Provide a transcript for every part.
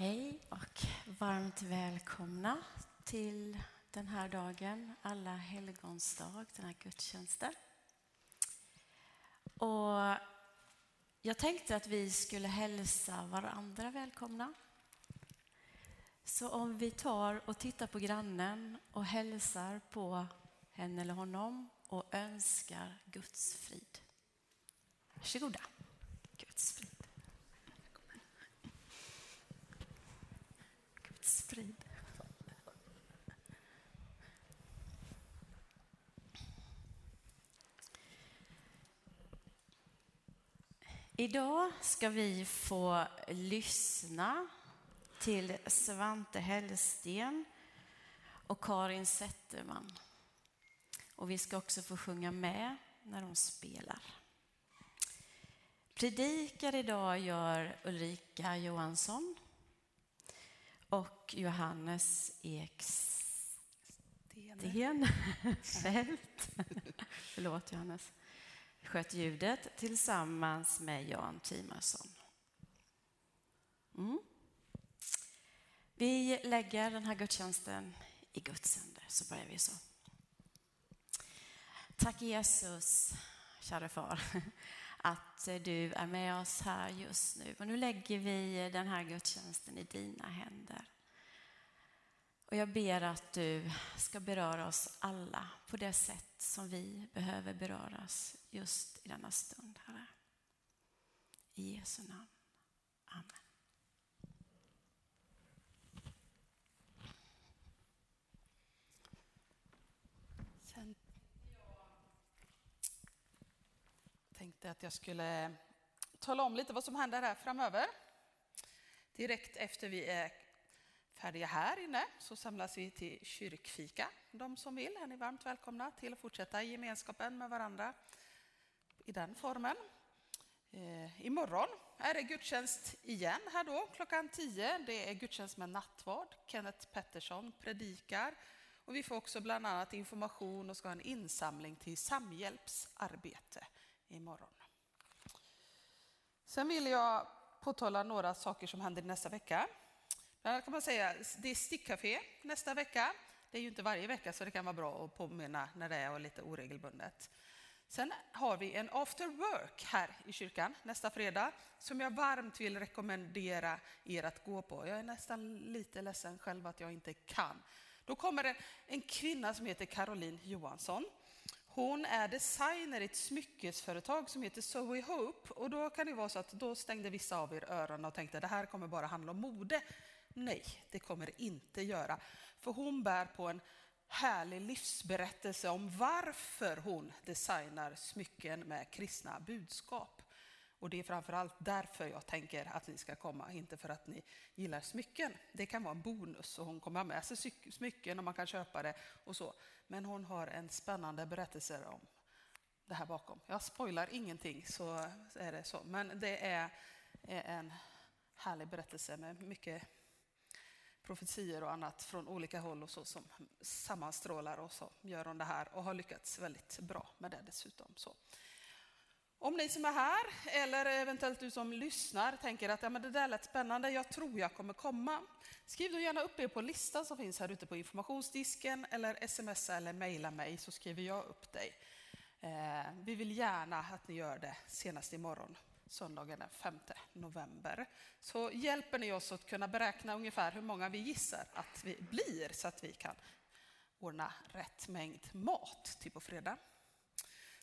Hej och varmt välkomna till den här dagen, alla helgons dag, den här gudstjänsten. Och jag tänkte att vi skulle hälsa varandra välkomna. Så om vi tar och tittar på grannen och hälsar på henne eller honom och önskar Guds frid. Varsågoda. Guds frid. Guds frid. Idag ska vi få lyssna till Svante Hellsten och Karin Zetterman. Och vi ska också få sjunga med när de spelar. Predikar idag gör Ulrika Johansson och Johannes Eksten Fält. Förlåt Johannes. Sköt ljudet tillsammans med Jan Timarsson. Mm. Vi lägger den här gudstjänsten i Guds händer, så börjar vi så. Tack Jesus, kära far, att eh, du är med oss här just nu. Och nu lägger vi eh, den här gudstjänsten i dina händer. Och jag ber att du ska beröra oss alla på det sätt som vi behöver beröras just i denna stund, Herre. I Jesu namn. Amen. Sen tänkte att jag skulle tala om lite vad som händer här framöver. Direkt efter vi är färdiga här inne så samlas vi till kyrkfika. De som vill är ni varmt välkomna till att fortsätta gemenskapen med varandra i den formen. Eh, imorgon är det gudstjänst igen här då klockan 10. Det är gudstjänst med nattvard. Kenneth Pettersson predikar och vi får också bland annat information och ska ha en insamling till Samhjälpsarbete imorgon. Sen vill jag påtala några saker som händer nästa vecka. Bland kan man säga, det är stickcafé nästa vecka. Det är ju inte varje vecka så det kan vara bra att påminna när det är lite oregelbundet. Sen har vi en after work här i kyrkan nästa fredag som jag varmt vill rekommendera er att gå på. Jag är nästan lite ledsen själv att jag inte kan. Då kommer det en kvinna som heter Caroline Johansson. Hon är designer i ett smyckesföretag som heter Zoe Hope och då kan det vara så att då stängde vissa av er öronen och tänkte det här kommer bara handla om mode. Nej, det kommer det inte göra. För hon bär på en härlig livsberättelse om varför hon designar smycken med kristna budskap. Och det är framförallt därför jag tänker att ni ska komma, inte för att ni gillar smycken. Det kan vara en bonus och hon kommer ha med sig smycken och man kan köpa det och så. Men hon har en spännande berättelse om det här bakom. Jag spoilar ingenting så är det så. Men det är en härlig berättelse med mycket profetier och annat från olika håll och så som sammanstrålar och så gör hon det här och har lyckats väldigt bra med det dessutom. Så. Om ni som är här eller eventuellt du som lyssnar tänker att ja, men det där lät spännande, jag tror jag kommer komma. Skriv då gärna upp er på listan som finns här ute på informationsdisken eller smsa eller mejla mig så skriver jag upp dig. Eh, vi vill gärna att ni gör det senast imorgon söndagen den 5 november. Så hjälper ni oss att kunna beräkna ungefär hur många vi gissar att vi blir så att vi kan ordna rätt mängd mat till på fredag.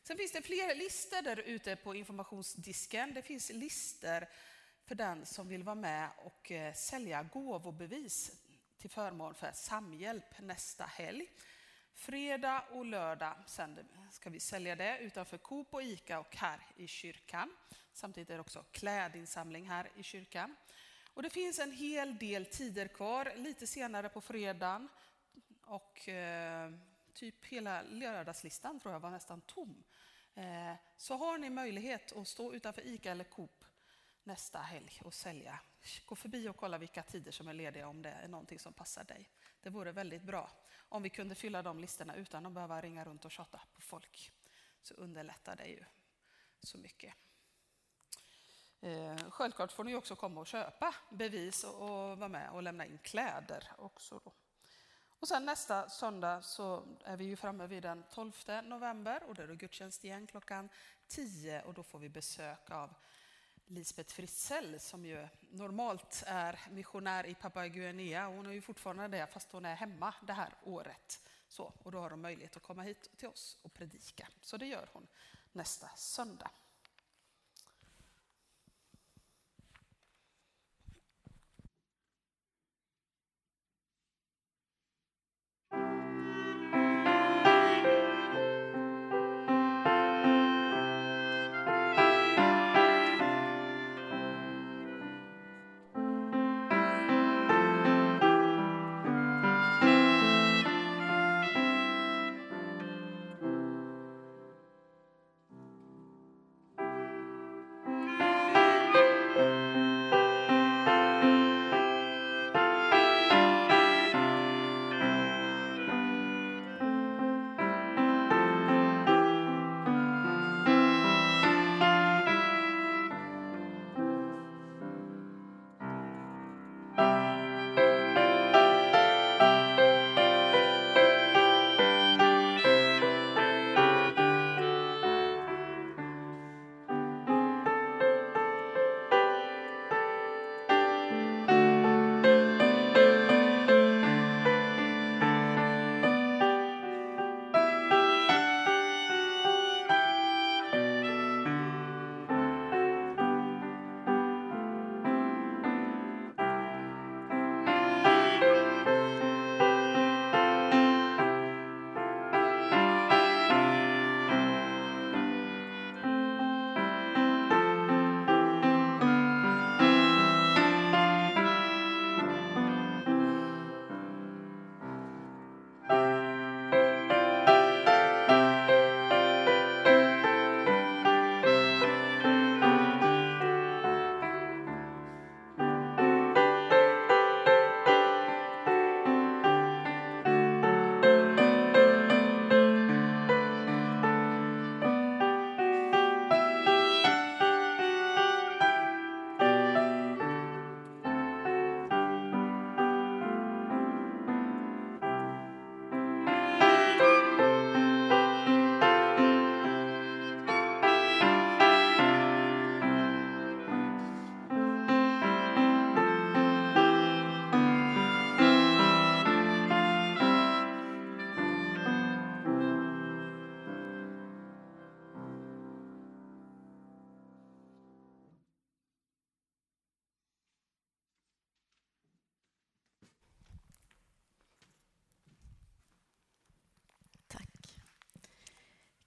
Sen finns det fler listor där ute på informationsdisken. Det finns listor för den som vill vara med och eh, sälja gåvobevis till förmån för Samhjälp nästa helg. Fredag och lördag ska vi sälja det utanför Coop och Ica och här i kyrkan. Samtidigt är det också klädinsamling här i kyrkan. Och det finns en hel del tider kvar, lite senare på fredagen. Och eh, typ hela lördagslistan tror jag var nästan tom. Eh, så har ni möjlighet att stå utanför ICA eller Coop nästa helg och sälja. Gå förbi och kolla vilka tider som är lediga om det är någonting som passar dig. Det vore väldigt bra om vi kunde fylla de listorna utan att behöva ringa runt och tjata på folk. Så underlättar det ju så mycket. Eh, självklart får ni också komma och köpa bevis och, och vara med och lämna in kläder också. Då. Och sen nästa söndag så är vi ju framme vid den 12 november och då är det gudstjänst igen klockan 10 och då får vi besök av Lisbeth Fritzell som ju normalt är missionär i Papua Guinea. Hon är ju fortfarande det fast hon är hemma det här året. Så, och då har hon möjlighet att komma hit till oss och predika. Så det gör hon nästa söndag.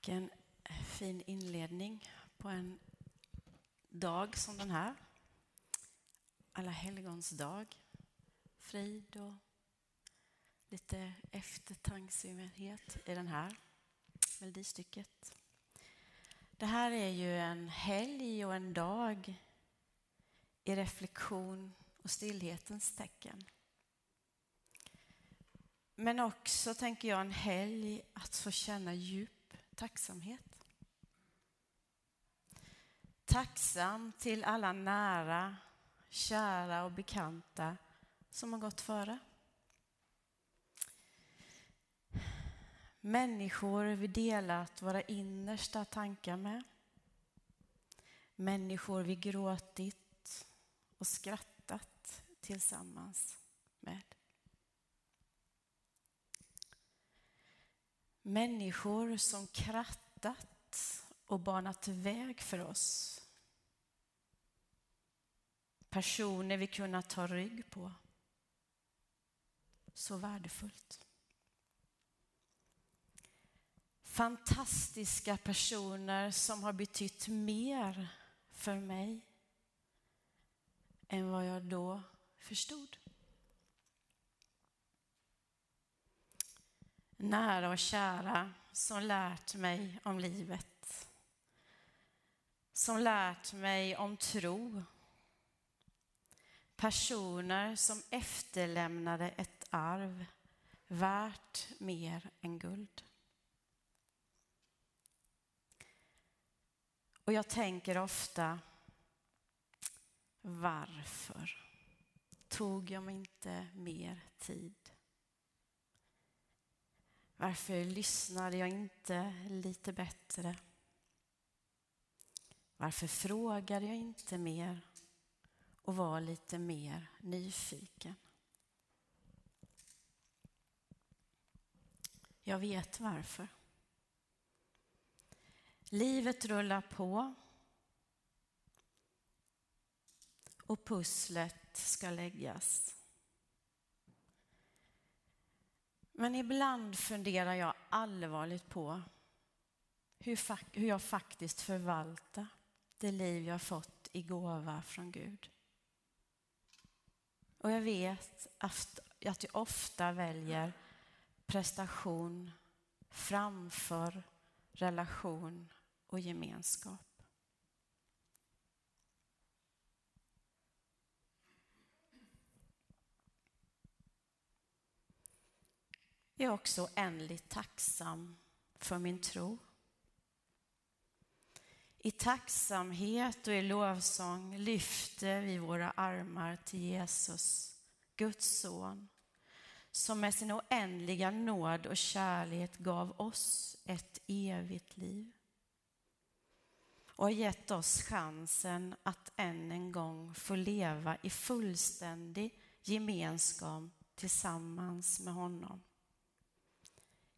Vilken eh, fin inledning på en dag som den här. Alla helgons dag. Frid och lite eftertanksamhet i den här melodistycket. Det här är ju en helg och en dag i reflektion och stillhetens tecken. Men också, tänker jag, en helg att få känna djup tacksamhet. Tacksam till alla nära, kära och bekanta som har gått före. Människor vi delat våra innersta tankar med. Människor vi gråtit och skrattat tillsammans med. Människor som krattat och banat väg för oss. Personer vi kunnat ta rygg på. Så värdefullt. Fantastiska personer som har betytt mer för mig än vad jag då förstod. Nära och kära som lärt mig om livet. Som lärt mig om tro. Personer som efterlämnade ett arv värt mer än guld. Och jag tänker ofta Varför tog jag mig inte mer tid? Varför lyssnade jag inte lite bättre? Varför frågade jag inte mer och var lite mer nyfiken? Jag vet varför. Livet rullar på och pusslet ska läggas. Men ibland funderar jag allvarligt på hur, hur jag faktiskt förvaltar det liv jag fått i gåva från Gud. Och jag vet att jag ofta väljer prestation framför relation och gemenskap. Jag är också oändligt tacksam för min tro. I tacksamhet och i lovsång lyfter vi våra armar till Jesus, Guds son, som med sin oändliga nåd och kärlek gav oss ett evigt liv och har gett oss chansen att än en gång få leva i fullständig gemenskap tillsammans med honom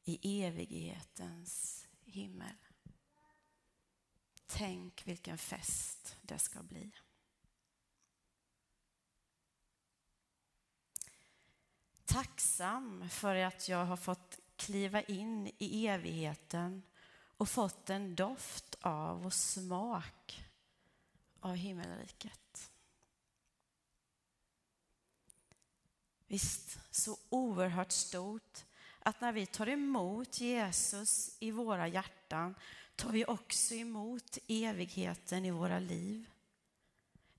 i evighetens himmel. Tänk vilken fest det ska bli. Tacksam för att jag har fått kliva in i evigheten och fått en doft av och smak av himmelriket. Visst, så oerhört stort att när vi tar emot Jesus i våra hjärtan tar vi också emot evigheten i våra liv.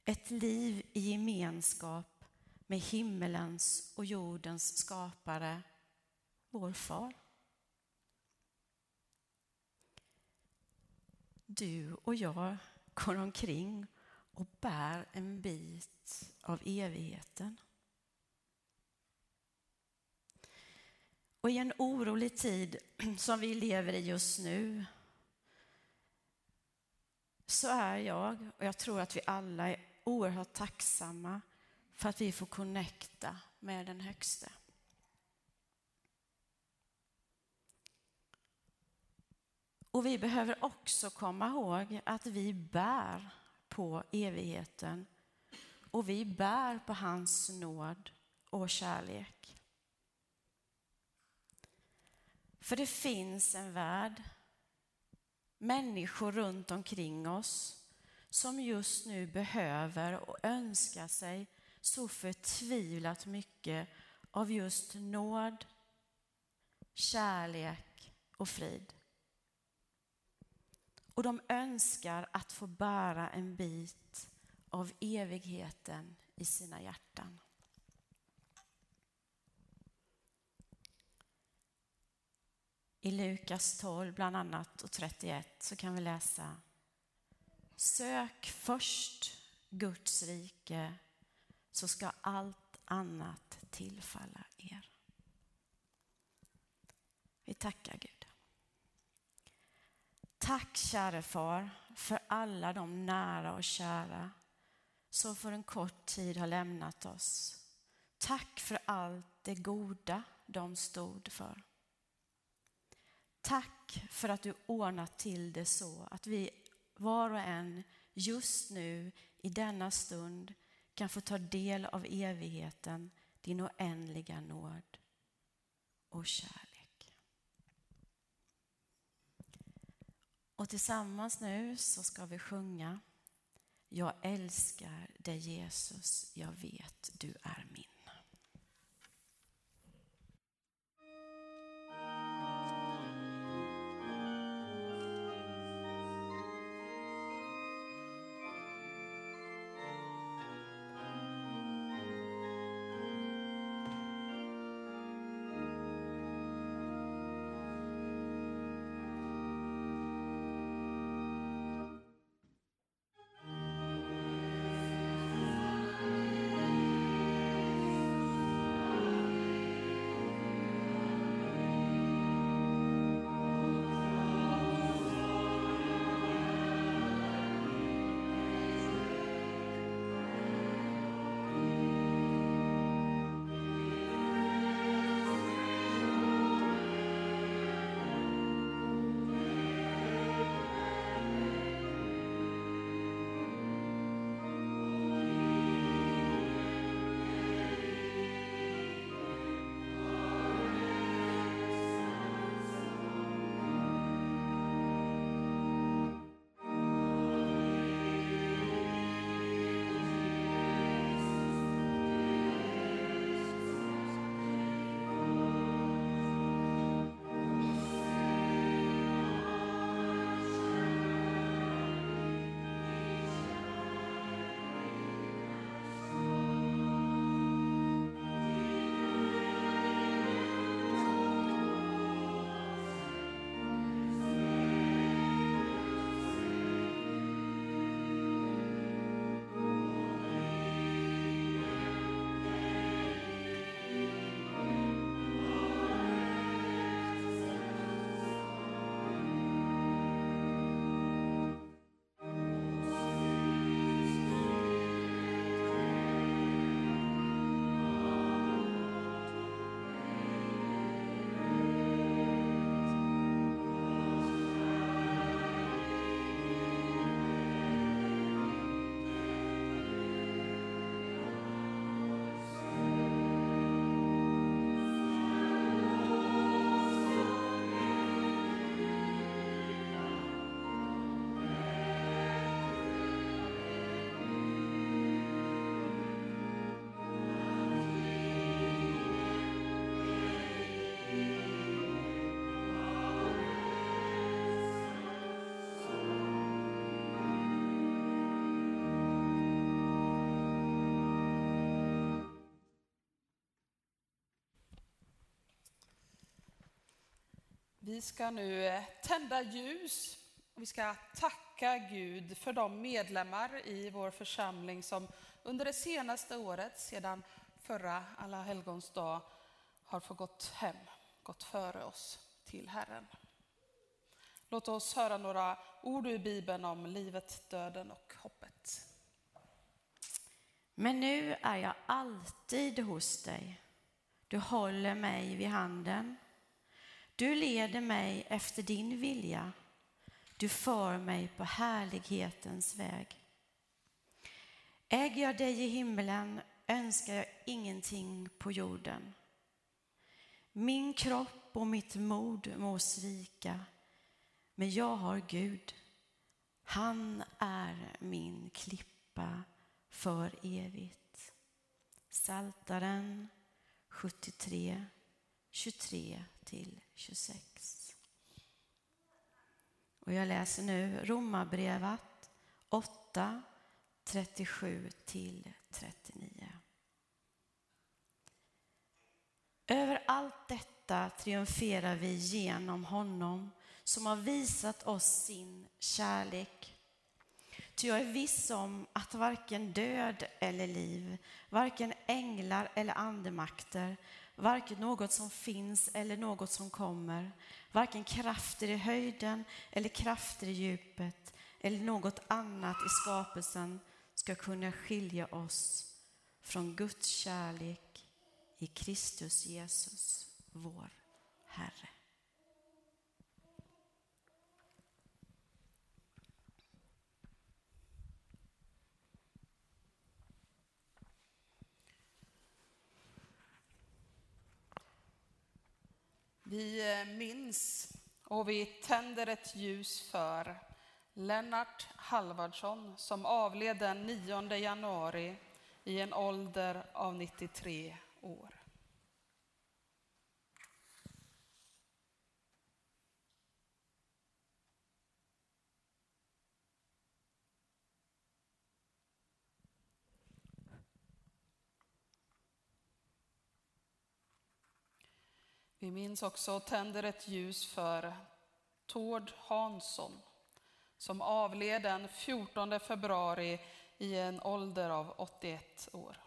Ett liv i gemenskap med himmelens och jordens skapare, vår far. Du och jag går omkring och bär en bit av evigheten. Och i en orolig tid som vi lever i just nu så är jag, och jag tror att vi alla är oerhört tacksamma för att vi får connecta med den högste. Och vi behöver också komma ihåg att vi bär på evigheten och vi bär på hans nåd och kärlek. För det finns en värld, människor runt omkring oss som just nu behöver och önskar sig så förtvivlat mycket av just nåd, kärlek och frid. Och de önskar att få bära en bit av evigheten i sina hjärtan. I Lukas 12 bland annat och 31 så kan vi läsa Sök först Guds rike så ska allt annat tillfalla er. Vi tackar Gud. Tack käre far för alla de nära och kära som för en kort tid har lämnat oss. Tack för allt det goda de stod för. Tack för att du ordnat till det så att vi var och en just nu i denna stund kan få ta del av evigheten, din oändliga nåd och kärlek. Och tillsammans nu så ska vi sjunga Jag älskar dig Jesus, jag vet du är min. Vi ska nu eh, tända ljus och vi ska tacka Gud för de medlemmar i vår församling som under det senaste året, sedan förra Alla helgons dag, har fått gått hem, gått före oss till Herren. Låt oss höra några ord ur Bibeln om livet, döden och hoppet. Men nu är jag alltid hos dig. Du håller mig vid handen. Du leder mig efter din vilja. Du för mig på härlighetens väg. Äger jag dig i himlen önskar jag ingenting på jorden. Min kropp och mitt mod må svika, men jag har Gud. Han är min klippa för evigt. Saltaren 73, 23 till 26. Och jag läser nu Romarbrevet 8, 37 till 39. Över allt detta triumferar vi genom honom som har visat oss sin kärlek. Ty jag är viss om att varken död eller liv, varken änglar eller andemakter, varken något som finns eller något som kommer, varken krafter i höjden eller krafter i djupet eller något annat i skapelsen ska kunna skilja oss från Guds kärlek i Kristus Jesus, vår Herre. Vi eh, minns och vi tänder ett ljus för Lennart Halvardsson som avled den 9 januari i en ålder av 93 år. Vi minns också och tänder ett ljus för Tord Hansson som avled den 14 februari i en ålder av 81 år.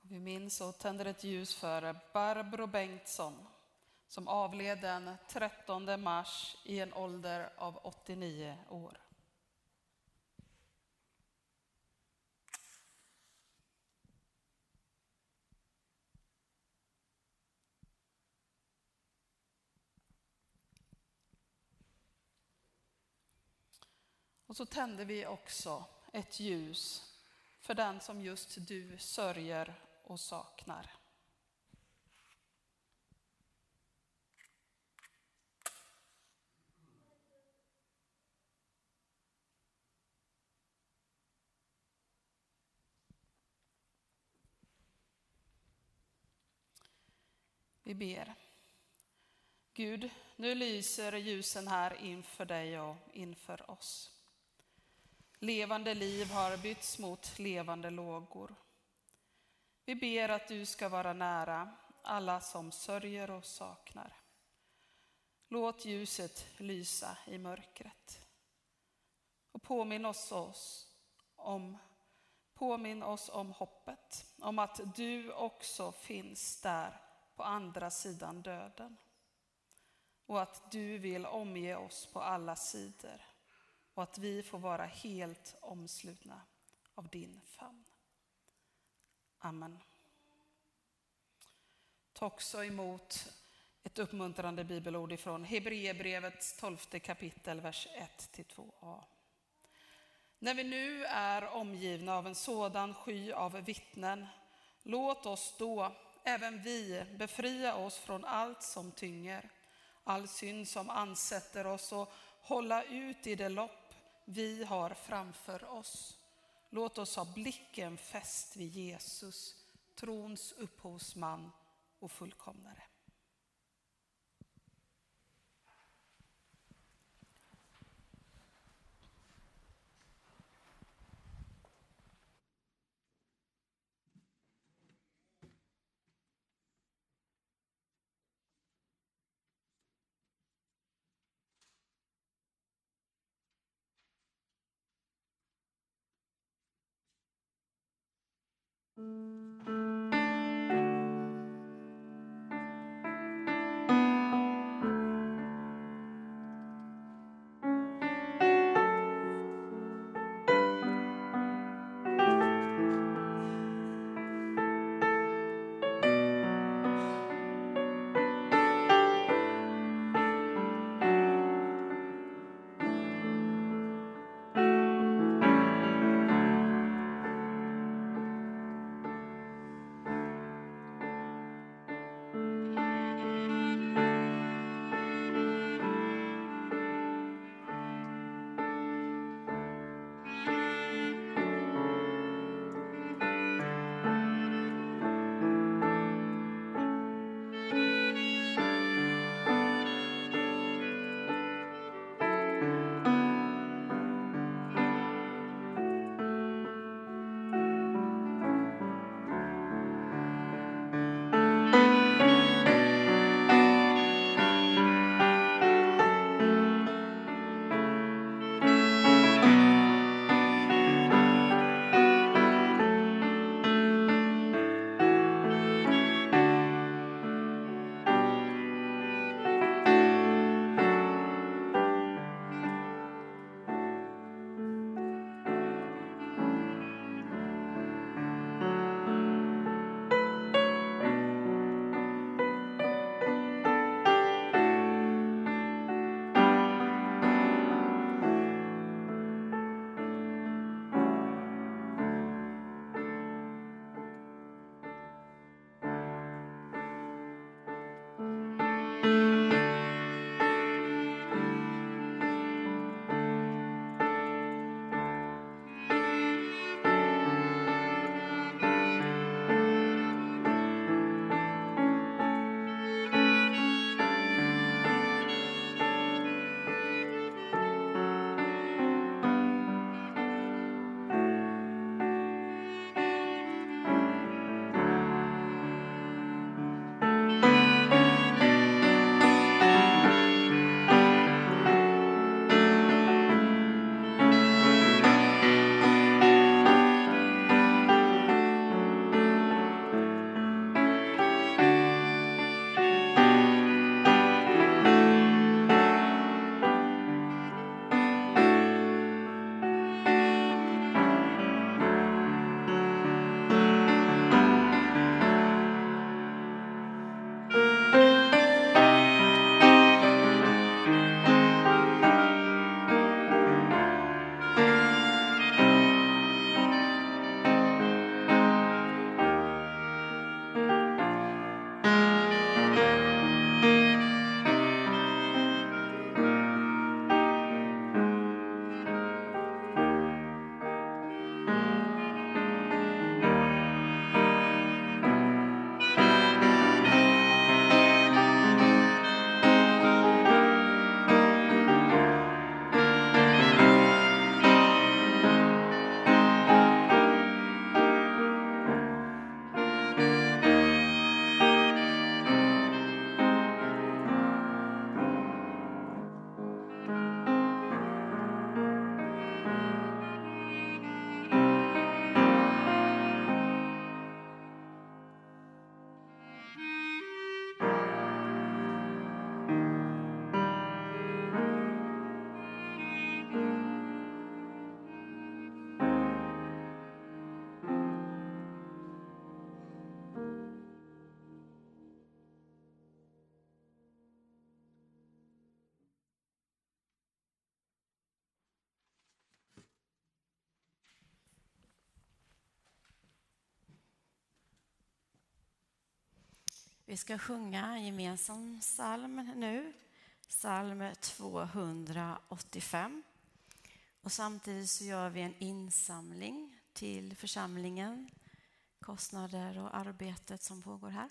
Vi minns och tänder ett ljus för Barbro Bengtsson som avled den 13 mars i en ålder av 89 år. Och så tände vi också ett ljus för den som just du sörjer och saknar. Vi ber. Gud, nu lyser ljusen här inför dig och inför oss. Levande liv har bytts mot levande lågor. Vi ber att du ska vara nära alla som sörjer och saknar. Låt ljuset lysa i mörkret. Och påminn oss, oss om Påminn oss om hoppet, om att du också finns där på andra sidan döden. Och att du vill omge oss på alla sidor och att vi får vara helt omslutna av din famn. Amen. Ta också emot ett uppmuntrande bibelord ifrån Hebreerbrevets tolfte kapitel, vers 1-2a. När vi nu är omgivna av en sådan sky av vittnen, låt oss då, även vi, befria oss från allt som tynger, all synd som ansätter oss och hålla ut i det lopp vi har framför oss. Låt oss ha blicken fäst vid Jesus, trons upphovsman och fullkomnare. Vi ska sjunga en gemensam psalm nu, psalm 285. Och samtidigt så gör vi en insamling till församlingen, kostnader och arbetet som pågår här.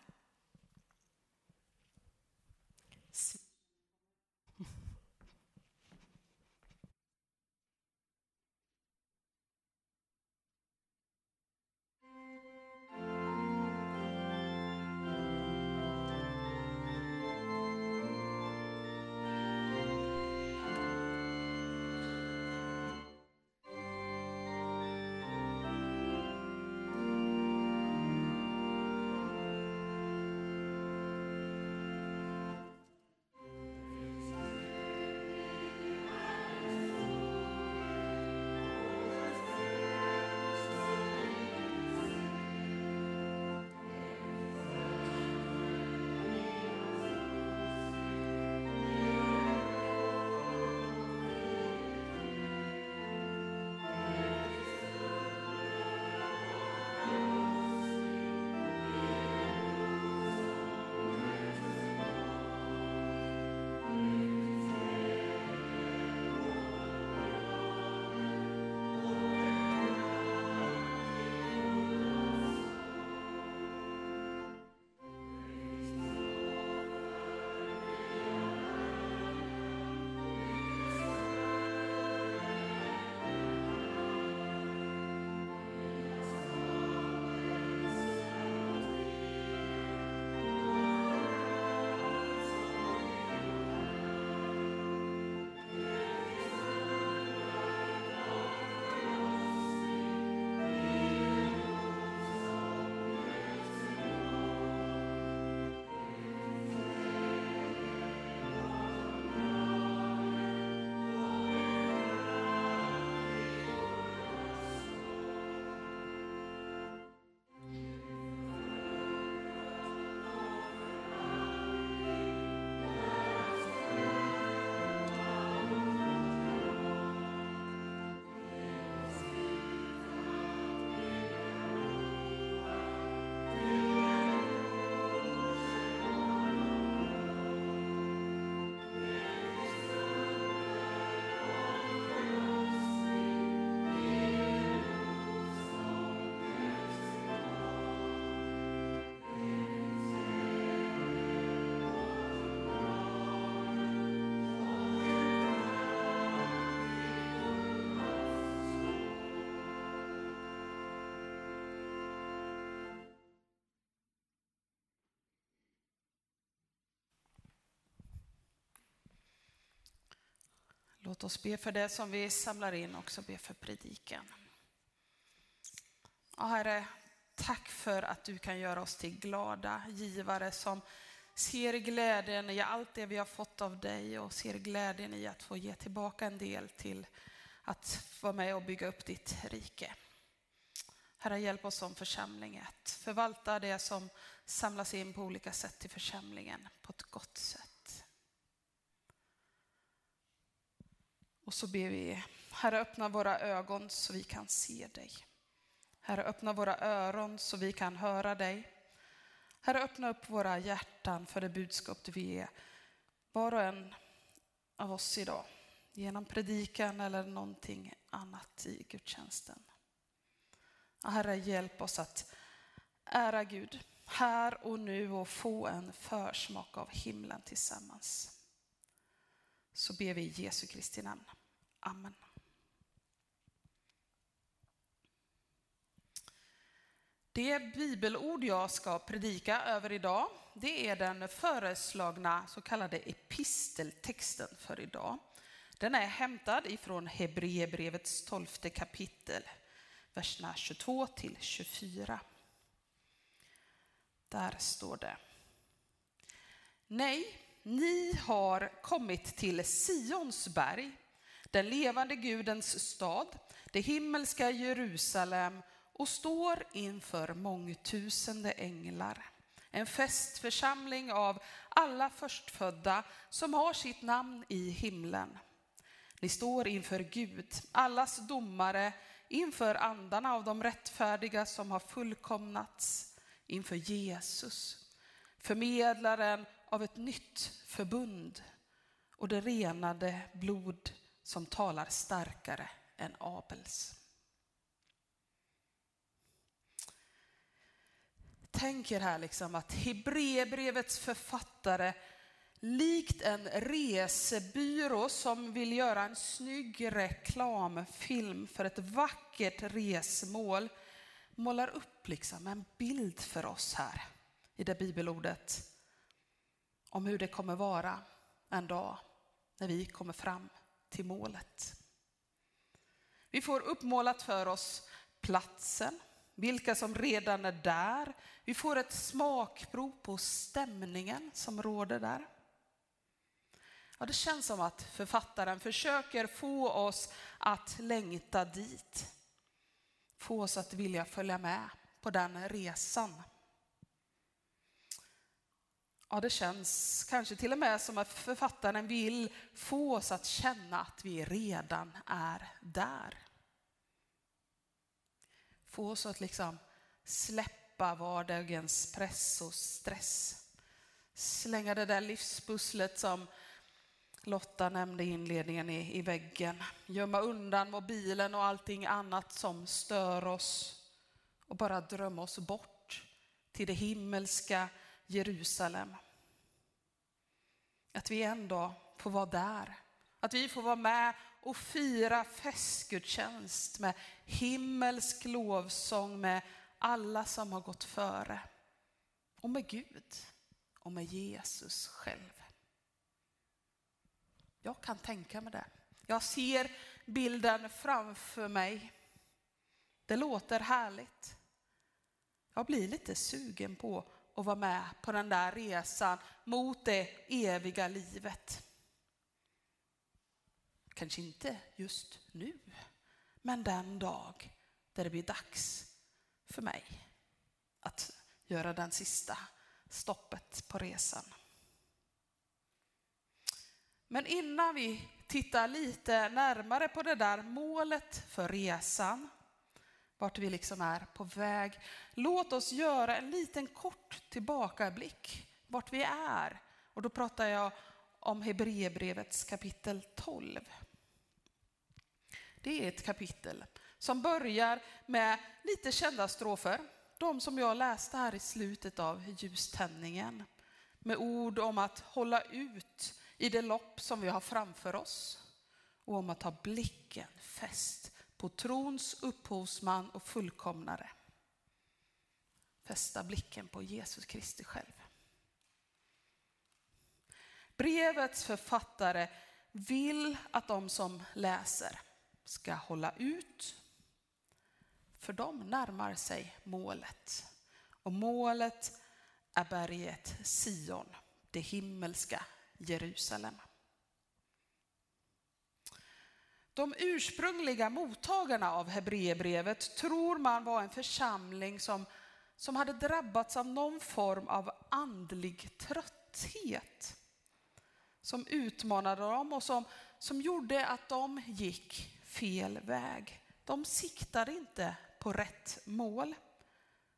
Låt oss be för det som vi samlar in, också be för predikan. Ja, Herre, tack för att du kan göra oss till glada givare som ser glädjen i allt det vi har fått av dig och ser glädjen i att få ge tillbaka en del till att vara med och bygga upp ditt rike. Herre, hjälp oss som församling att förvalta det som samlas in på olika sätt till församlingen på ett gott sätt. Och så ber vi, Herre öppna våra ögon så vi kan se dig. Herre öppna våra öron så vi kan höra dig. Herre öppna upp våra hjärtan för det budskap du vill ge var och en av oss idag. Genom predikan eller någonting annat i gudstjänsten. Herre hjälp oss att ära Gud här och nu och få en försmak av himlen tillsammans. Så ber vi i Jesu Kristi namn. Amen. Det bibelord jag ska predika över idag, det är den föreslagna så kallade episteltexten för idag. Den är hämtad ifrån Hebreerbrevets tolfte kapitel, verserna 22 till 24. Där står det. Nej, ni har kommit till Sions berg, den levande Gudens stad, det himmelska Jerusalem och står inför mångtusende änglar. En festförsamling av alla förstfödda som har sitt namn i himlen. Ni står inför Gud, allas domare, inför andarna av de rättfärdiga som har fullkomnats, inför Jesus förmedlaren av ett nytt förbund och det renade blod som talar starkare än Abels. Tänk er här liksom att Hebreerbrevets författare likt en resebyrå som vill göra en snygg reklamfilm för ett vackert resmål målar upp liksom en bild för oss här i det bibelordet om hur det kommer vara en dag när vi kommer fram till målet. Vi får uppmålat för oss platsen, vilka som redan är där. Vi får ett smakprov på stämningen som råder där. Ja, det känns som att författaren försöker få oss att längta dit. Få oss att vilja följa med på den resan. Ja, det känns kanske till och med som att författaren vill få oss att känna att vi redan är där. Få oss att liksom släppa vardagens press och stress. Slänga det där livspusslet som Lotta nämnde i inledningen i, i väggen. Gömma undan mobilen och allting annat som stör oss och bara drömma oss bort till det himmelska Jerusalem. Att vi en dag får vara där. Att vi får vara med och fira festgudstjänst med himmelsk lovsång med alla som har gått före. Och med Gud och med Jesus själv. Jag kan tänka mig det. Jag ser bilden framför mig. Det låter härligt. Jag blir lite sugen på och vara med på den där resan mot det eviga livet. Kanske inte just nu, men den dag där det blir dags för mig att göra den sista stoppet på resan. Men innan vi tittar lite närmare på det där målet för resan, vart vi liksom är på väg, låt oss göra en liten kort tillbakablick vart vi är. Och då pratar jag om Hebreerbrevets kapitel 12. Det är ett kapitel som börjar med lite kända strofer. De som jag läste här i slutet av ljuständningen. Med ord om att hålla ut i det lopp som vi har framför oss och om att ha blicken fäst på trons upphovsman och fullkomnare. Fästa blicken på Jesus Kristus själv. Brevets författare vill att de som läser ska hålla ut, för de närmar sig målet. Och målet är berget Sion, det himmelska Jerusalem. De ursprungliga mottagarna av Hebreerbrevet tror man var en församling som, som hade drabbats av någon form av andlig trötthet som utmanade dem och som, som gjorde att de gick fel väg. De siktade inte på rätt mål.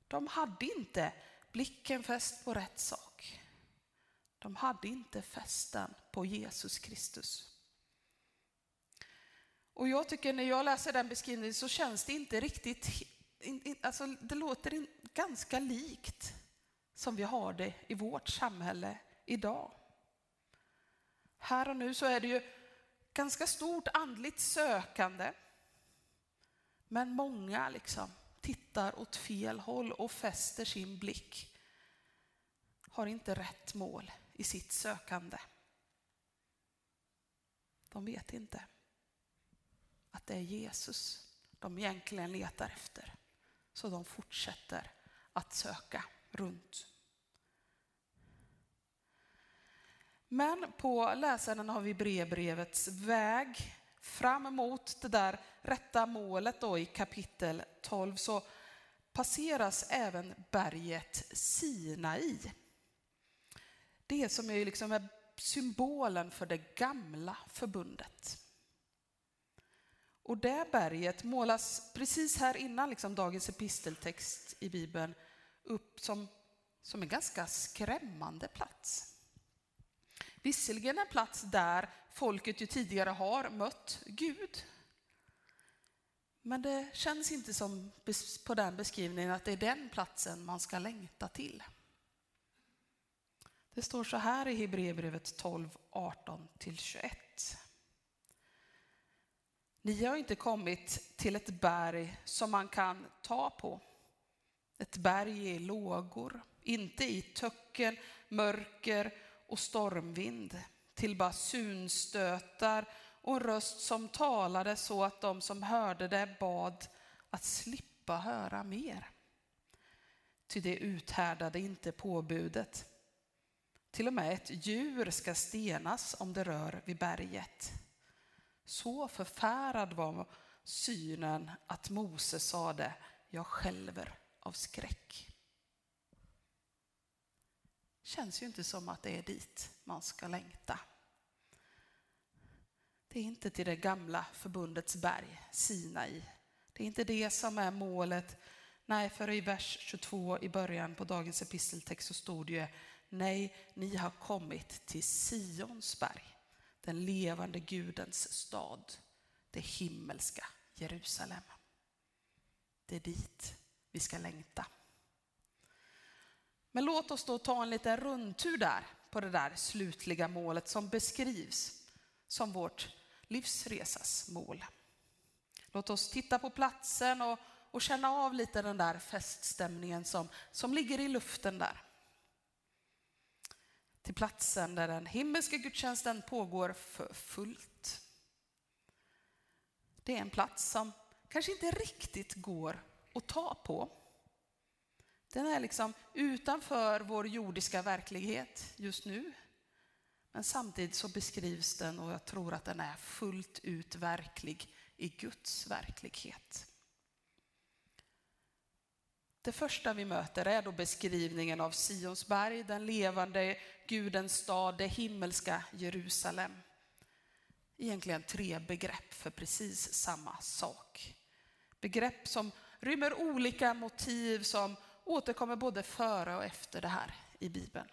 De hade inte blicken fäst på rätt sak. De hade inte fästen på Jesus Kristus. Och jag tycker när jag läser den beskrivningen så känns det inte riktigt, alltså det låter ganska likt som vi har det i vårt samhälle idag. Här och nu så är det ju ganska stort andligt sökande. Men många liksom tittar åt fel håll och fäster sin blick. Har inte rätt mål i sitt sökande. De vet inte att det är Jesus de egentligen letar efter. Så de fortsätter att söka runt. Men på läsaren har vi brevbrevets väg fram emot det där rätta målet då i kapitel 12 så passeras även berget Sinai. Det som är liksom är symbolen för det gamla förbundet. Och det berget målas precis här innan liksom dagens episteltext i Bibeln upp som som en ganska skrämmande plats. Visserligen en plats där folket ju tidigare har mött Gud. Men det känns inte som på den beskrivningen att det är den platsen man ska längta till. Det står så här i Hebreerbrevet 12, 18-21. Ni har inte kommit till ett berg som man kan ta på. Ett berg i lågor, inte i töcken, mörker och stormvind, till basunstötar och en röst som talade så att de som hörde det bad att slippa höra mer. Ty det uthärdade inte påbudet. Till och med ett djur ska stenas om det rör vid berget. Så förfärad var synen att Mose sade, jag skälver av skräck. Känns ju inte som att det är dit man ska längta. Det är inte till det gamla förbundets berg, Sinai. Det är inte det som är målet. Nej, för i vers 22 i början på dagens episteltext så stod det ju Nej, ni har kommit till Sions berg, den levande Gudens stad, det himmelska Jerusalem. Det är dit vi ska längta. Men låt oss då ta en liten rundtur där på det där slutliga målet som beskrivs som vårt livsresas mål. Låt oss titta på platsen och, och känna av lite den där feststämningen som, som ligger i luften där. Till platsen där den himmelska gudstjänsten pågår för fullt. Det är en plats som kanske inte riktigt går att ta på. Den är liksom utanför vår jordiska verklighet just nu. Men samtidigt så beskrivs den och jag tror att den är fullt ut verklig i Guds verklighet. Det första vi möter är då beskrivningen av Sionsberg, den levande Gudens stad, det himmelska Jerusalem. Egentligen tre begrepp för precis samma sak. Begrepp som rymmer olika motiv som återkommer både före och efter det här i Bibeln.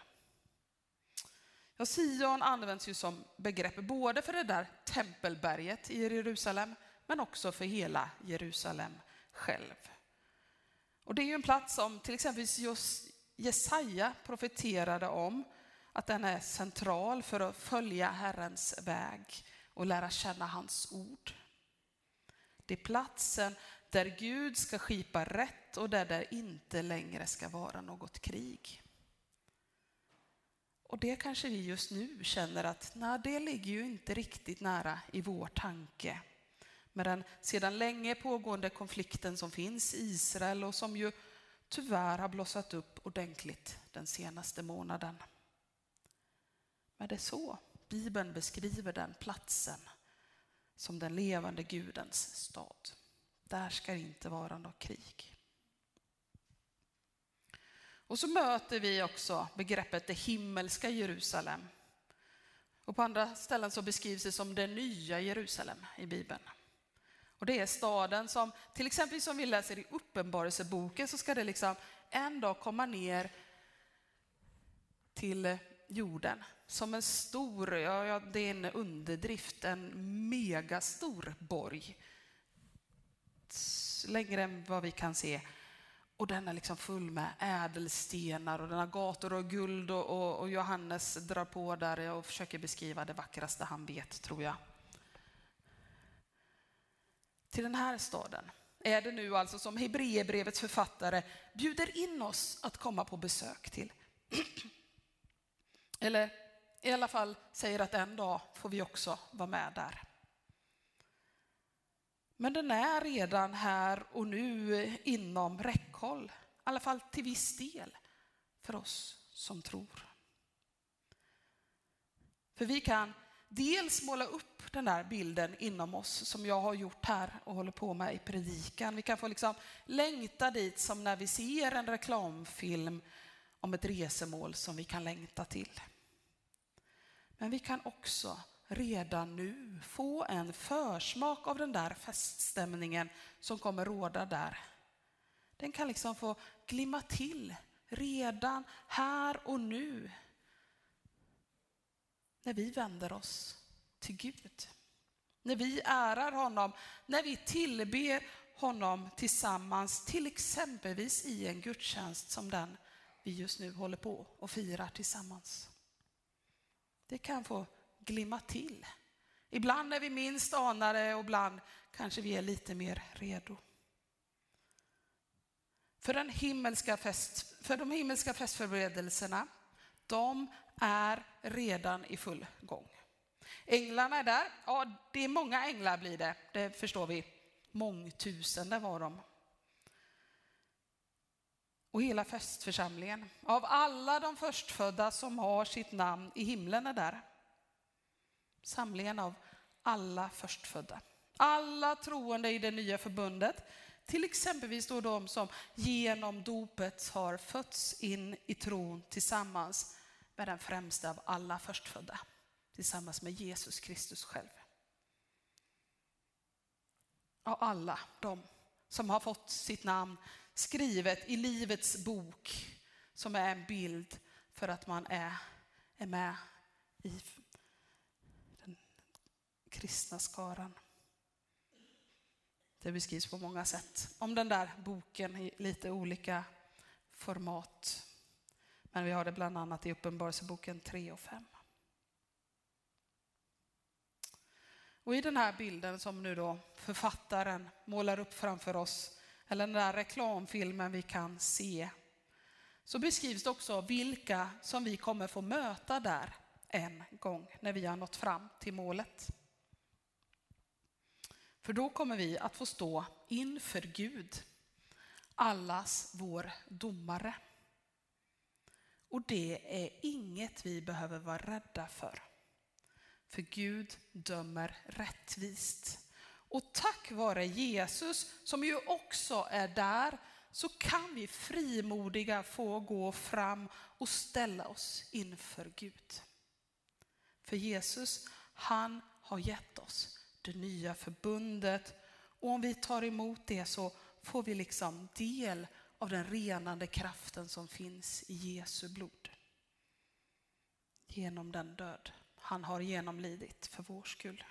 Ja, Sion används ju som begrepp både för det där tempelberget i Jerusalem, men också för hela Jerusalem själv. Och det är ju en plats som till exempel just Jesaja profeterade om, att den är central för att följa Herrens väg och lära känna hans ord. Det är platsen där Gud ska skipa rätt och där det inte längre ska vara något krig. Och det kanske vi just nu känner att nej, det ligger ju inte riktigt nära i vår tanke. Med den sedan länge pågående konflikten som finns i Israel och som ju tyvärr har blossat upp ordentligt den senaste månaden. Men det är så Bibeln beskriver den platsen som den levande Gudens stad. Där ska det inte vara något krig. Och så möter vi också begreppet det himmelska Jerusalem. Och på andra ställen så beskrivs det som det nya Jerusalem i Bibeln. Och det är staden som, till exempel som vi läser i Uppenbarelseboken, så ska det liksom en dag komma ner till jorden som en stor, ja, det är en underdrift, en megastor borg. Längre än vad vi kan se. Och den är liksom full med ädelstenar och den har gator och guld och, och, och Johannes drar på där och försöker beskriva det vackraste han vet, tror jag. Till den här staden är det nu alltså som Hebreerbrevets författare bjuder in oss att komma på besök till. Eller i alla fall säger att en dag får vi också vara med där. Men den är redan här och nu inom räckhåll, i alla fall till viss del, för oss som tror. För vi kan dels måla upp den där bilden inom oss som jag har gjort här och håller på med i predikan. Vi kan få liksom längta dit som när vi ser en reklamfilm om ett resemål som vi kan längta till. Men vi kan också redan nu få en försmak av den där feststämningen som kommer råda där. Den kan liksom få glimma till redan här och nu när vi vänder oss till Gud. När vi ärar honom, när vi tillber honom tillsammans, till exempelvis i en gudstjänst som den vi just nu håller på och firar tillsammans. Det kan få glimma till. Ibland är vi minst anade och ibland kanske vi är lite mer redo. För, den himmelska fest, för de himmelska festförberedelserna, de är redan i full gång. Änglarna är där. Ja, det är många änglar blir det, det förstår vi. Mångtusende var de. Och hela festförsamlingen. Av alla de förstfödda som har sitt namn i himlen är där. Samlingen av alla förstfödda. Alla troende i det nya förbundet. Till exempelvis då de som genom dopet har fötts in i tron tillsammans med den främsta av alla förstfödda. Tillsammans med Jesus Kristus själv. Av alla de som har fått sitt namn skrivet i Livets bok som är en bild för att man är, är med i den kristna skaran. Det beskrivs på många sätt om den där boken i lite olika format. Men vi har det bland annat i Uppenbarelseboken 3 och 5. Och i den här bilden som nu då författaren målar upp framför oss, eller den där reklamfilmen vi kan se, så beskrivs det också vilka som vi kommer få möta där en gång när vi har nått fram till målet. För då kommer vi att få stå inför Gud, allas vår domare. Och det är inget vi behöver vara rädda för. För Gud dömer rättvist. Och tack vare Jesus, som ju också är där, så kan vi frimodiga få gå fram och ställa oss inför Gud. För Jesus, han har gett oss det nya förbundet och om vi tar emot det så får vi liksom del av den renande kraften som finns i Jesu blod. Genom den död han har genomlidit för vår skull.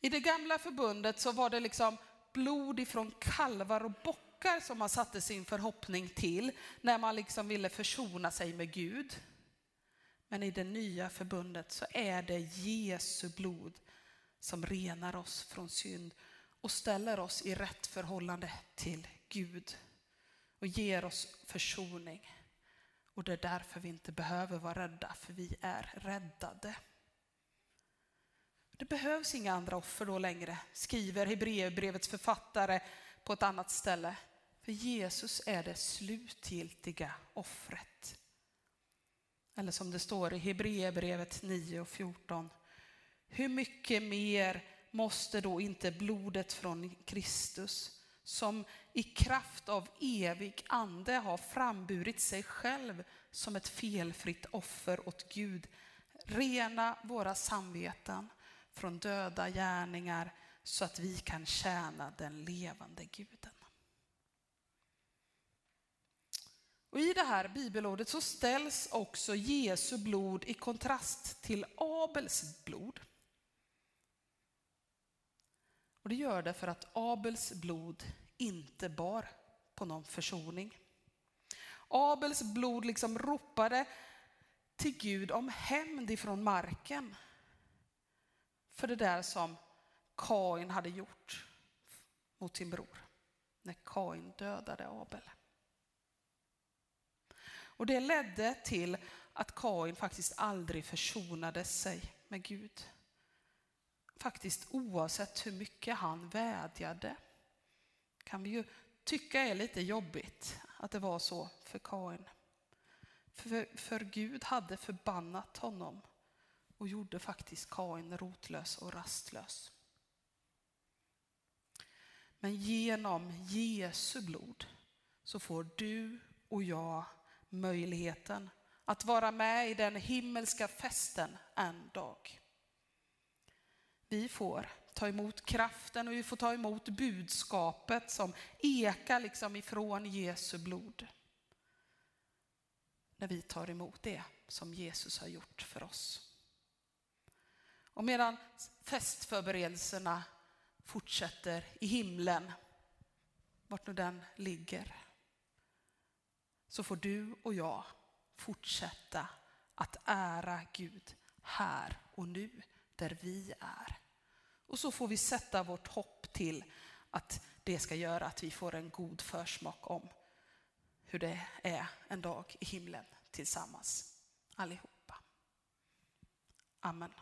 I det gamla förbundet så var det liksom blod ifrån kalvar och bockar som man satte sin förhoppning till när man liksom ville försona sig med Gud. Men i det nya förbundet så är det Jesu blod som renar oss från synd och ställer oss i rätt förhållande till Gud och ger oss försoning. Och det är därför vi inte behöver vara rädda, för vi är räddade. Det behövs inga andra offer då längre, skriver Hebreerbrevets författare på ett annat ställe. För Jesus är det slutgiltiga offret. Eller som det står i Hebreerbrevet 9 och 14. Hur mycket mer måste då inte blodet från Kristus som i kraft av evig ande har framburit sig själv som ett felfritt offer åt Gud. Rena våra samveten från döda gärningar så att vi kan tjäna den levande guden. Och I det här bibelordet så ställs också Jesu blod i kontrast till Abels blod. Och Det gör det för att Abels blod inte bar på någon försoning. Abels blod liksom ropade till Gud om hämnd ifrån marken för det där som Kain hade gjort mot sin bror när Kain dödade Abel. Och det ledde till att Kain faktiskt aldrig försonade sig med Gud. Faktiskt oavsett hur mycket han vädjade kan vi ju tycka är lite jobbigt att det var så för Kain. För, för Gud hade förbannat honom och gjorde faktiskt Kain rotlös och rastlös. Men genom Jesu blod så får du och jag möjligheten att vara med i den himmelska festen en dag. Vi får ta emot kraften och vi får ta emot budskapet som ekar liksom ifrån Jesu blod. när vi tar emot det som Jesus har gjort för oss. Och medan festförberedelserna fortsätter i himlen, vart nu den ligger, så får du och jag fortsätta att ära Gud här och nu, där vi är. Och så får vi sätta vårt hopp till att det ska göra att vi får en god försmak om hur det är en dag i himlen tillsammans, allihopa. Amen.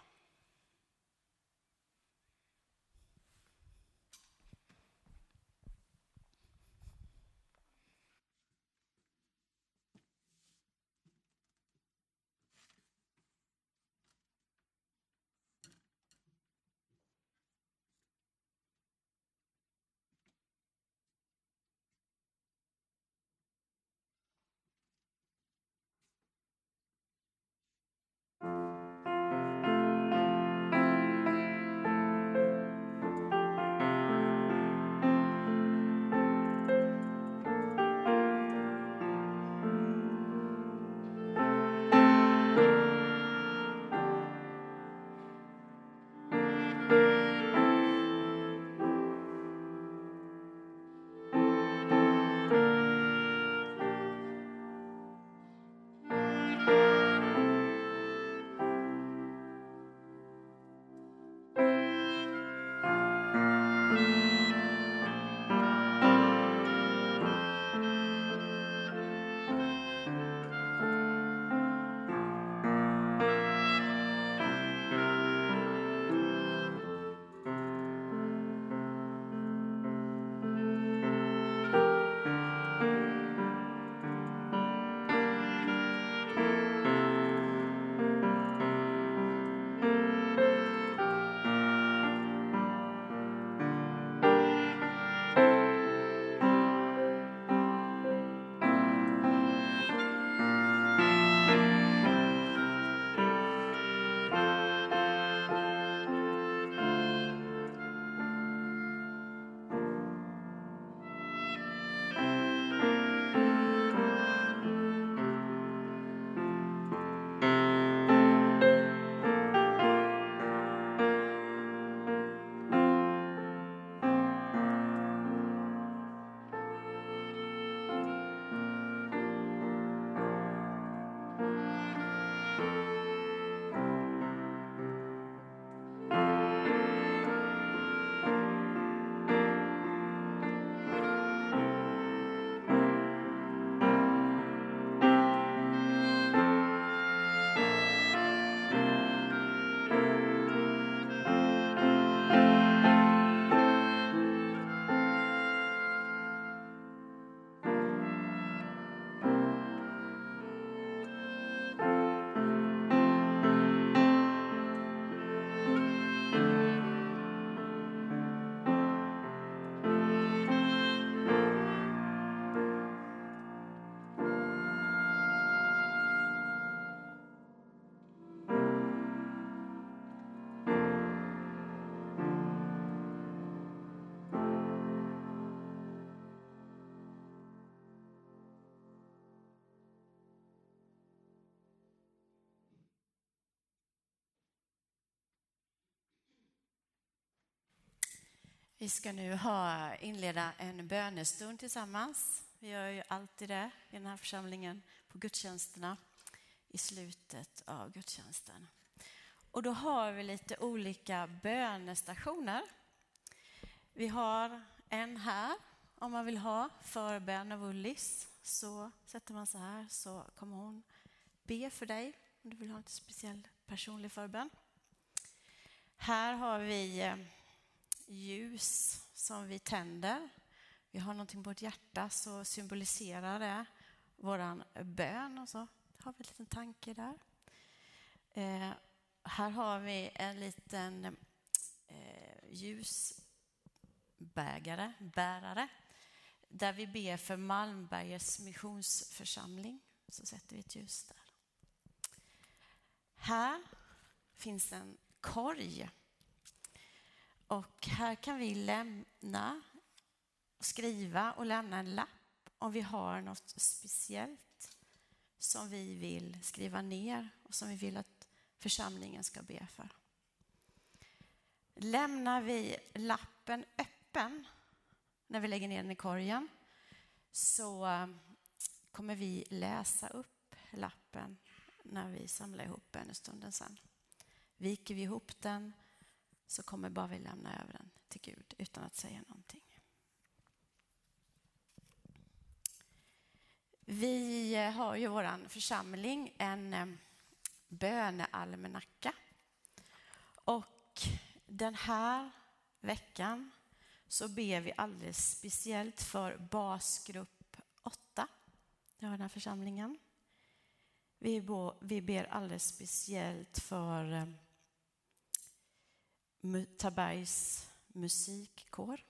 Vi ska nu ha, inleda en bönestund tillsammans. Vi gör ju alltid det i den här församlingen på gudstjänsterna i slutet av gudstjänsten. Och då har vi lite olika bönestationer. Vi har en här om man vill ha förbön av Ullis. Så sätter man sig här så kommer hon be för dig om du vill ha en speciell personlig förbön. Här har vi eh, ljus som vi tänder. Vi har någonting på vårt hjärta så symboliserar det våran bön och så har vi en liten tanke där. Eh, här har vi en liten eh, ljusbägare, bärare, där vi ber för Malmbergets missionsförsamling. Så sätter vi ett ljus där. Här finns en korg och här kan vi lämna, skriva och lämna en lapp om vi har något speciellt som vi vill skriva ner och som vi vill att församlingen ska be för. Lämnar vi lappen öppen när vi lägger ner den i korgen så eh, kommer vi läsa upp lappen när vi samlar ihop bönestunden sen. Viker vi ihop den så kommer bara vi lämna över den till Gud utan att säga någonting. Vi har ju vår församling en eh, bönealmanacka. Och den här veckan så ber vi alldeles speciellt för basgrupp 8 i den här församlingen. Vi ber alldeles speciellt för eh, Tabergs musikkår.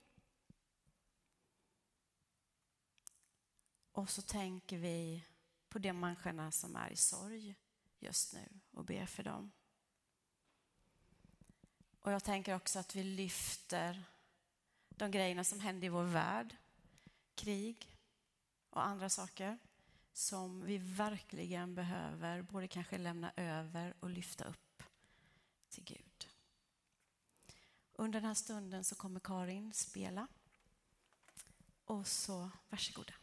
Och så tänker vi på de människorna som är i sorg just nu och ber för dem. Och jag tänker också att vi lyfter de grejerna som händer i vår värld, krig och andra saker som vi verkligen behöver både kanske lämna över och lyfta upp till Gud. Under den här stunden så kommer Karin spela. Och så varsågoda.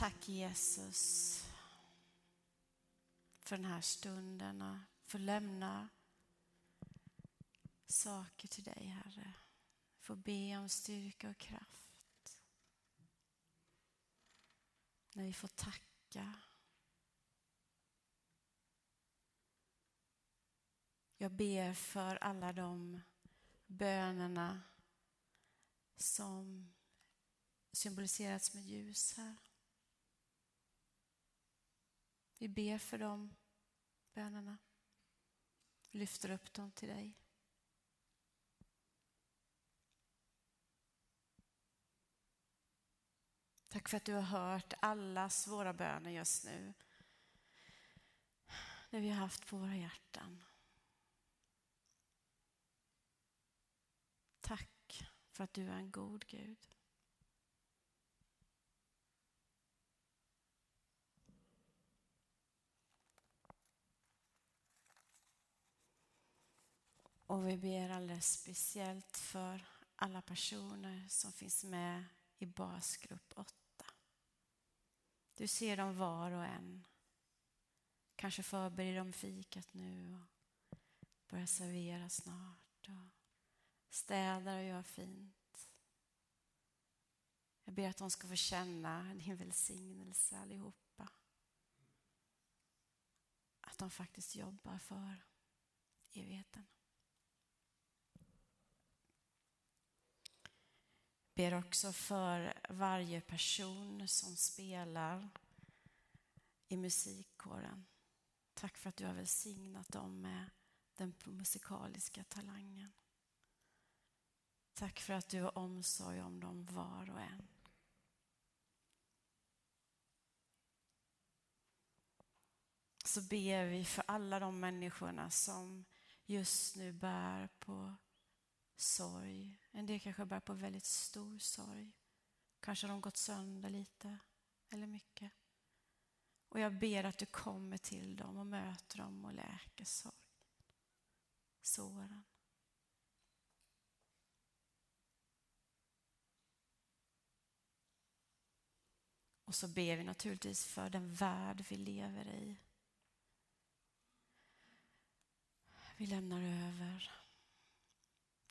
Tack Jesus för den här stunden och få lämna saker till dig, Herre. Få be om styrka och kraft. När vi får tacka. Jag ber för alla de bönerna som symboliserats med ljus här. Vi ber för de bönerna. Lyfter upp dem till dig. Tack för att du har hört allas våra böner just nu. Det vi har haft på våra hjärtan. Tack för att du är en god Gud. Och vi ber alldeles speciellt för alla personer som finns med i basgrupp 8. Du ser dem var och en. Kanske förbereder de fikat nu och börjar servera snart. Och städar och gör fint. Jag ber att de ska få känna din välsignelse allihopa. Att de faktiskt jobbar för evigheten. Ber också för varje person som spelar i musikkåren. Tack för att du har välsignat dem med den musikaliska talangen. Tack för att du har omsorg om dem var och en. Så ber vi för alla de människorna som just nu bär på sorg. En del kanske bär på väldigt stor sorg. Kanske har de gått sönder lite eller mycket. Och jag ber att du kommer till dem och möter dem och läker sorg. Såren. Och så ber vi naturligtvis för den värld vi lever i. Vi lämnar över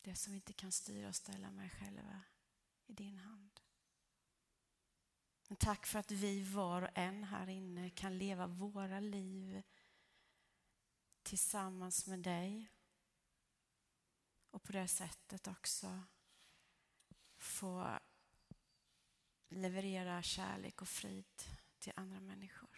det som vi inte kan styra och ställa mig själva i din hand. Men tack för att vi var och en här inne kan leva våra liv tillsammans med dig och på det sättet också få leverera kärlek och frid till andra människor.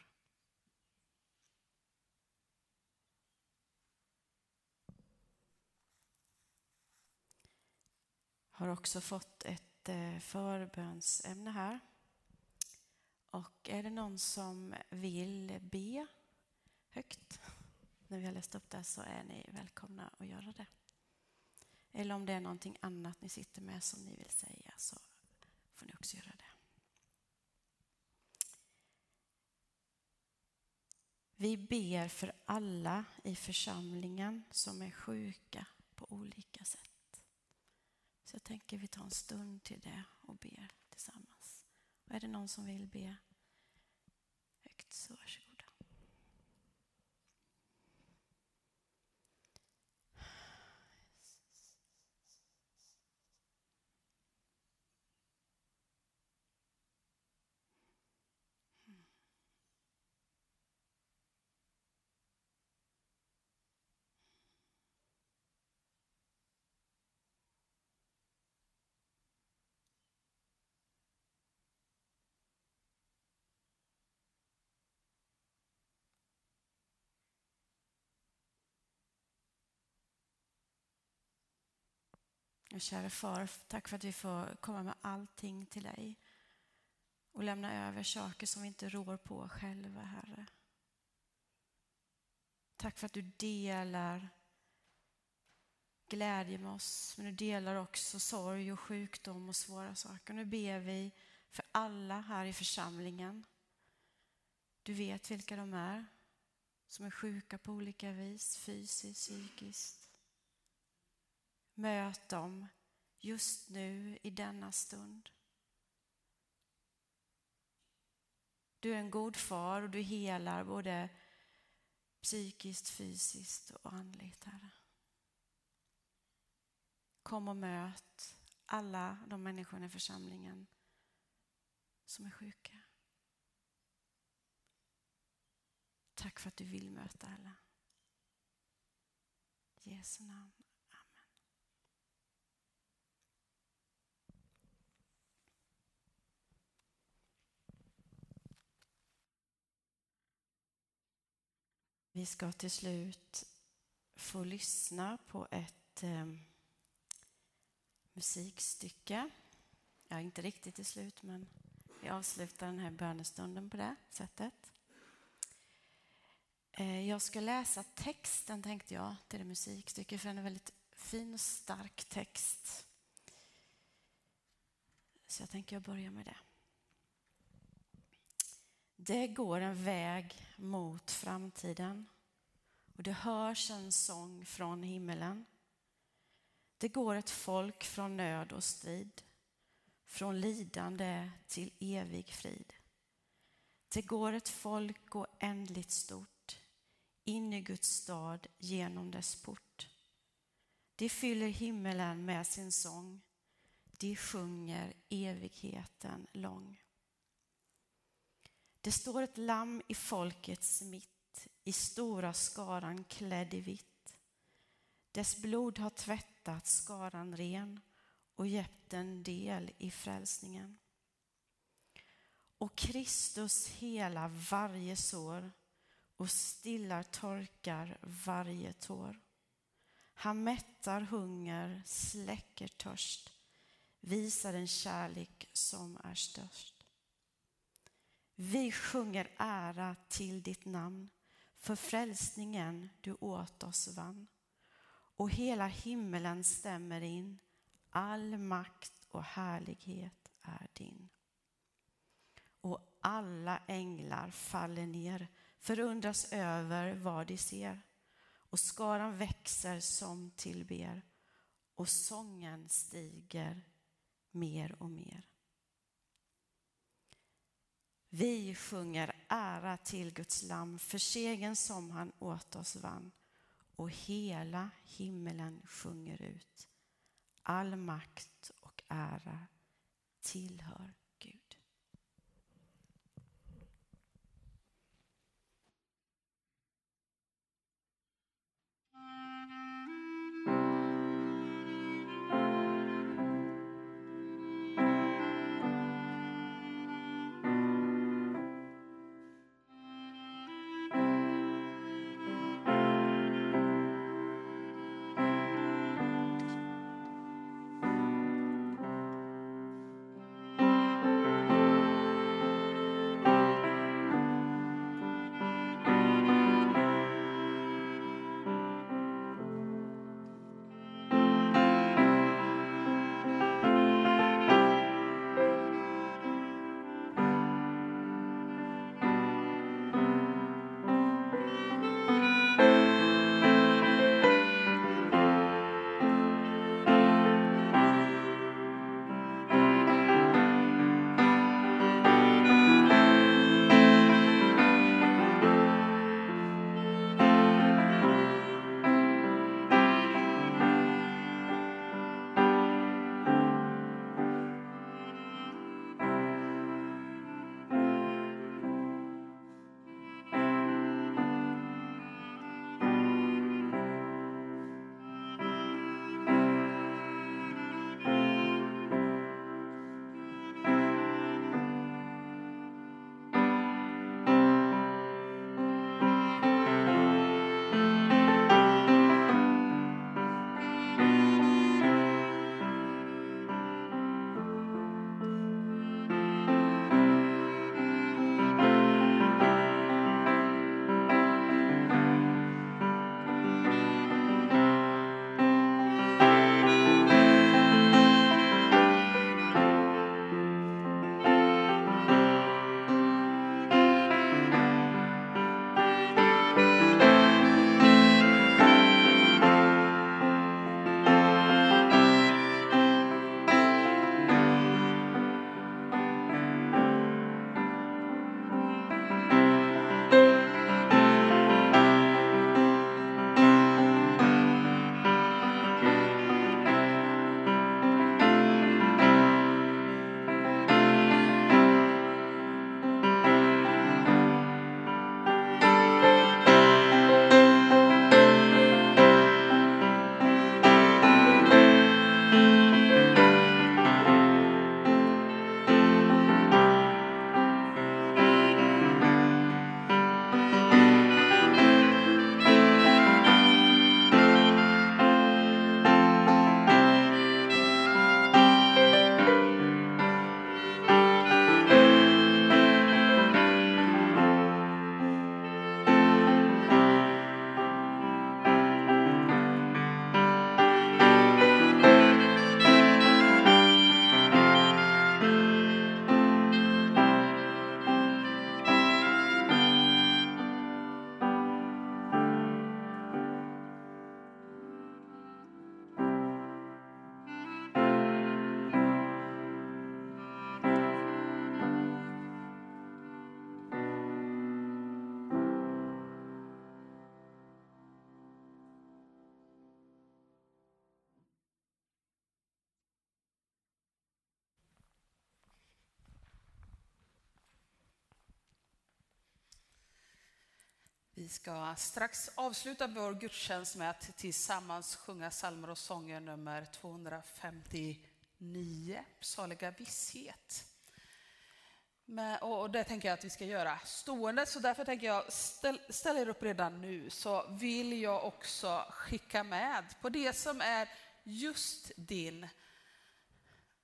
Har också fått ett eh, förbönsämne här. Och är det någon som vill be högt när vi har läst upp det så är ni välkomna att göra det. Eller om det är någonting annat ni sitter med som ni vill säga så får ni också göra det. Vi ber för alla i församlingen som är sjuka på olika sätt. Så jag tänker vi tar en stund till det och ber tillsammans. Och är det någon som vill be högt så varsågod. Och kära far, tack för att vi får komma med allting till dig och lämna över saker som vi inte rår på själva, Herre. Tack för att du delar glädje med oss, men du delar också sorg och sjukdom och svåra saker. Nu ber vi för alla här i församlingen. Du vet vilka de är som är sjuka på olika vis, fysiskt, psykiskt. Möt dem just nu i denna stund. Du är en god far och du helar både psykiskt, fysiskt och andligt, Herre. Kom och möt alla de människorna i församlingen som är sjuka. Tack för att du vill möta alla. I Jesu namn. Vi ska till slut få lyssna på ett eh, musikstycke. Ja, inte riktigt till slut, men vi avslutar den här bönestunden på det sättet. Eh, jag ska läsa texten, tänkte jag, till det musikstycket, för den är väldigt fin och stark text. Så jag tänker jag börjar med det. Det går en väg mot framtiden och det hörs en sång från himmelen. Det går ett folk från nöd och strid, från lidande till evig frid. Det går ett folk oändligt stort, in i Guds stad genom dess port. De fyller himmelen med sin sång, de sjunger evigheten lång. Det står ett lamm i folkets mitt, i stora skaran klädd i vitt. Dess blod har tvättat skaran ren och gett den del i frälsningen. Och Kristus hela varje sår och stillar torkar varje tår. Han mättar hunger, släcker törst, visar en kärlek som är störst. Vi sjunger ära till ditt namn för frälsningen du åt oss vann. Och hela himmelen stämmer in, all makt och härlighet är din. Och alla änglar faller ner, förundras över vad de ser. Och skaran växer som tillber och sången stiger mer och mer. Vi sjunger ära till Guds lam för segern som han åt oss vann och hela himmelen sjunger ut. All makt och ära tillhör Gud. Mm. Vi ska strax avsluta vår gudstjänst med att tillsammans sjunga psalmer och sånger nummer 259, Saliga visshet. Men, och det tänker jag att vi ska göra stående, så därför tänker jag ställ, ställ er upp redan nu så vill jag också skicka med på det som är just din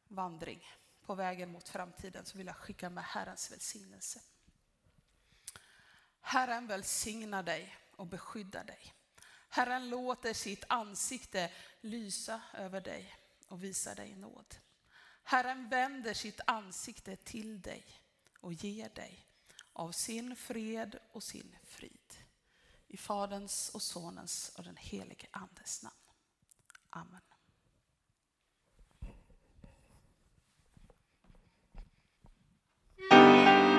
vandring på vägen mot framtiden så vill jag skicka med Herrens välsignelse. Herren välsignar dig och beskyddar dig. Herren låter sitt ansikte lysa över dig och visa dig nåd. Herren vänder sitt ansikte till dig och ger dig av sin fred och sin frid. I Faderns och Sonens och den helige Andes namn. Amen. thank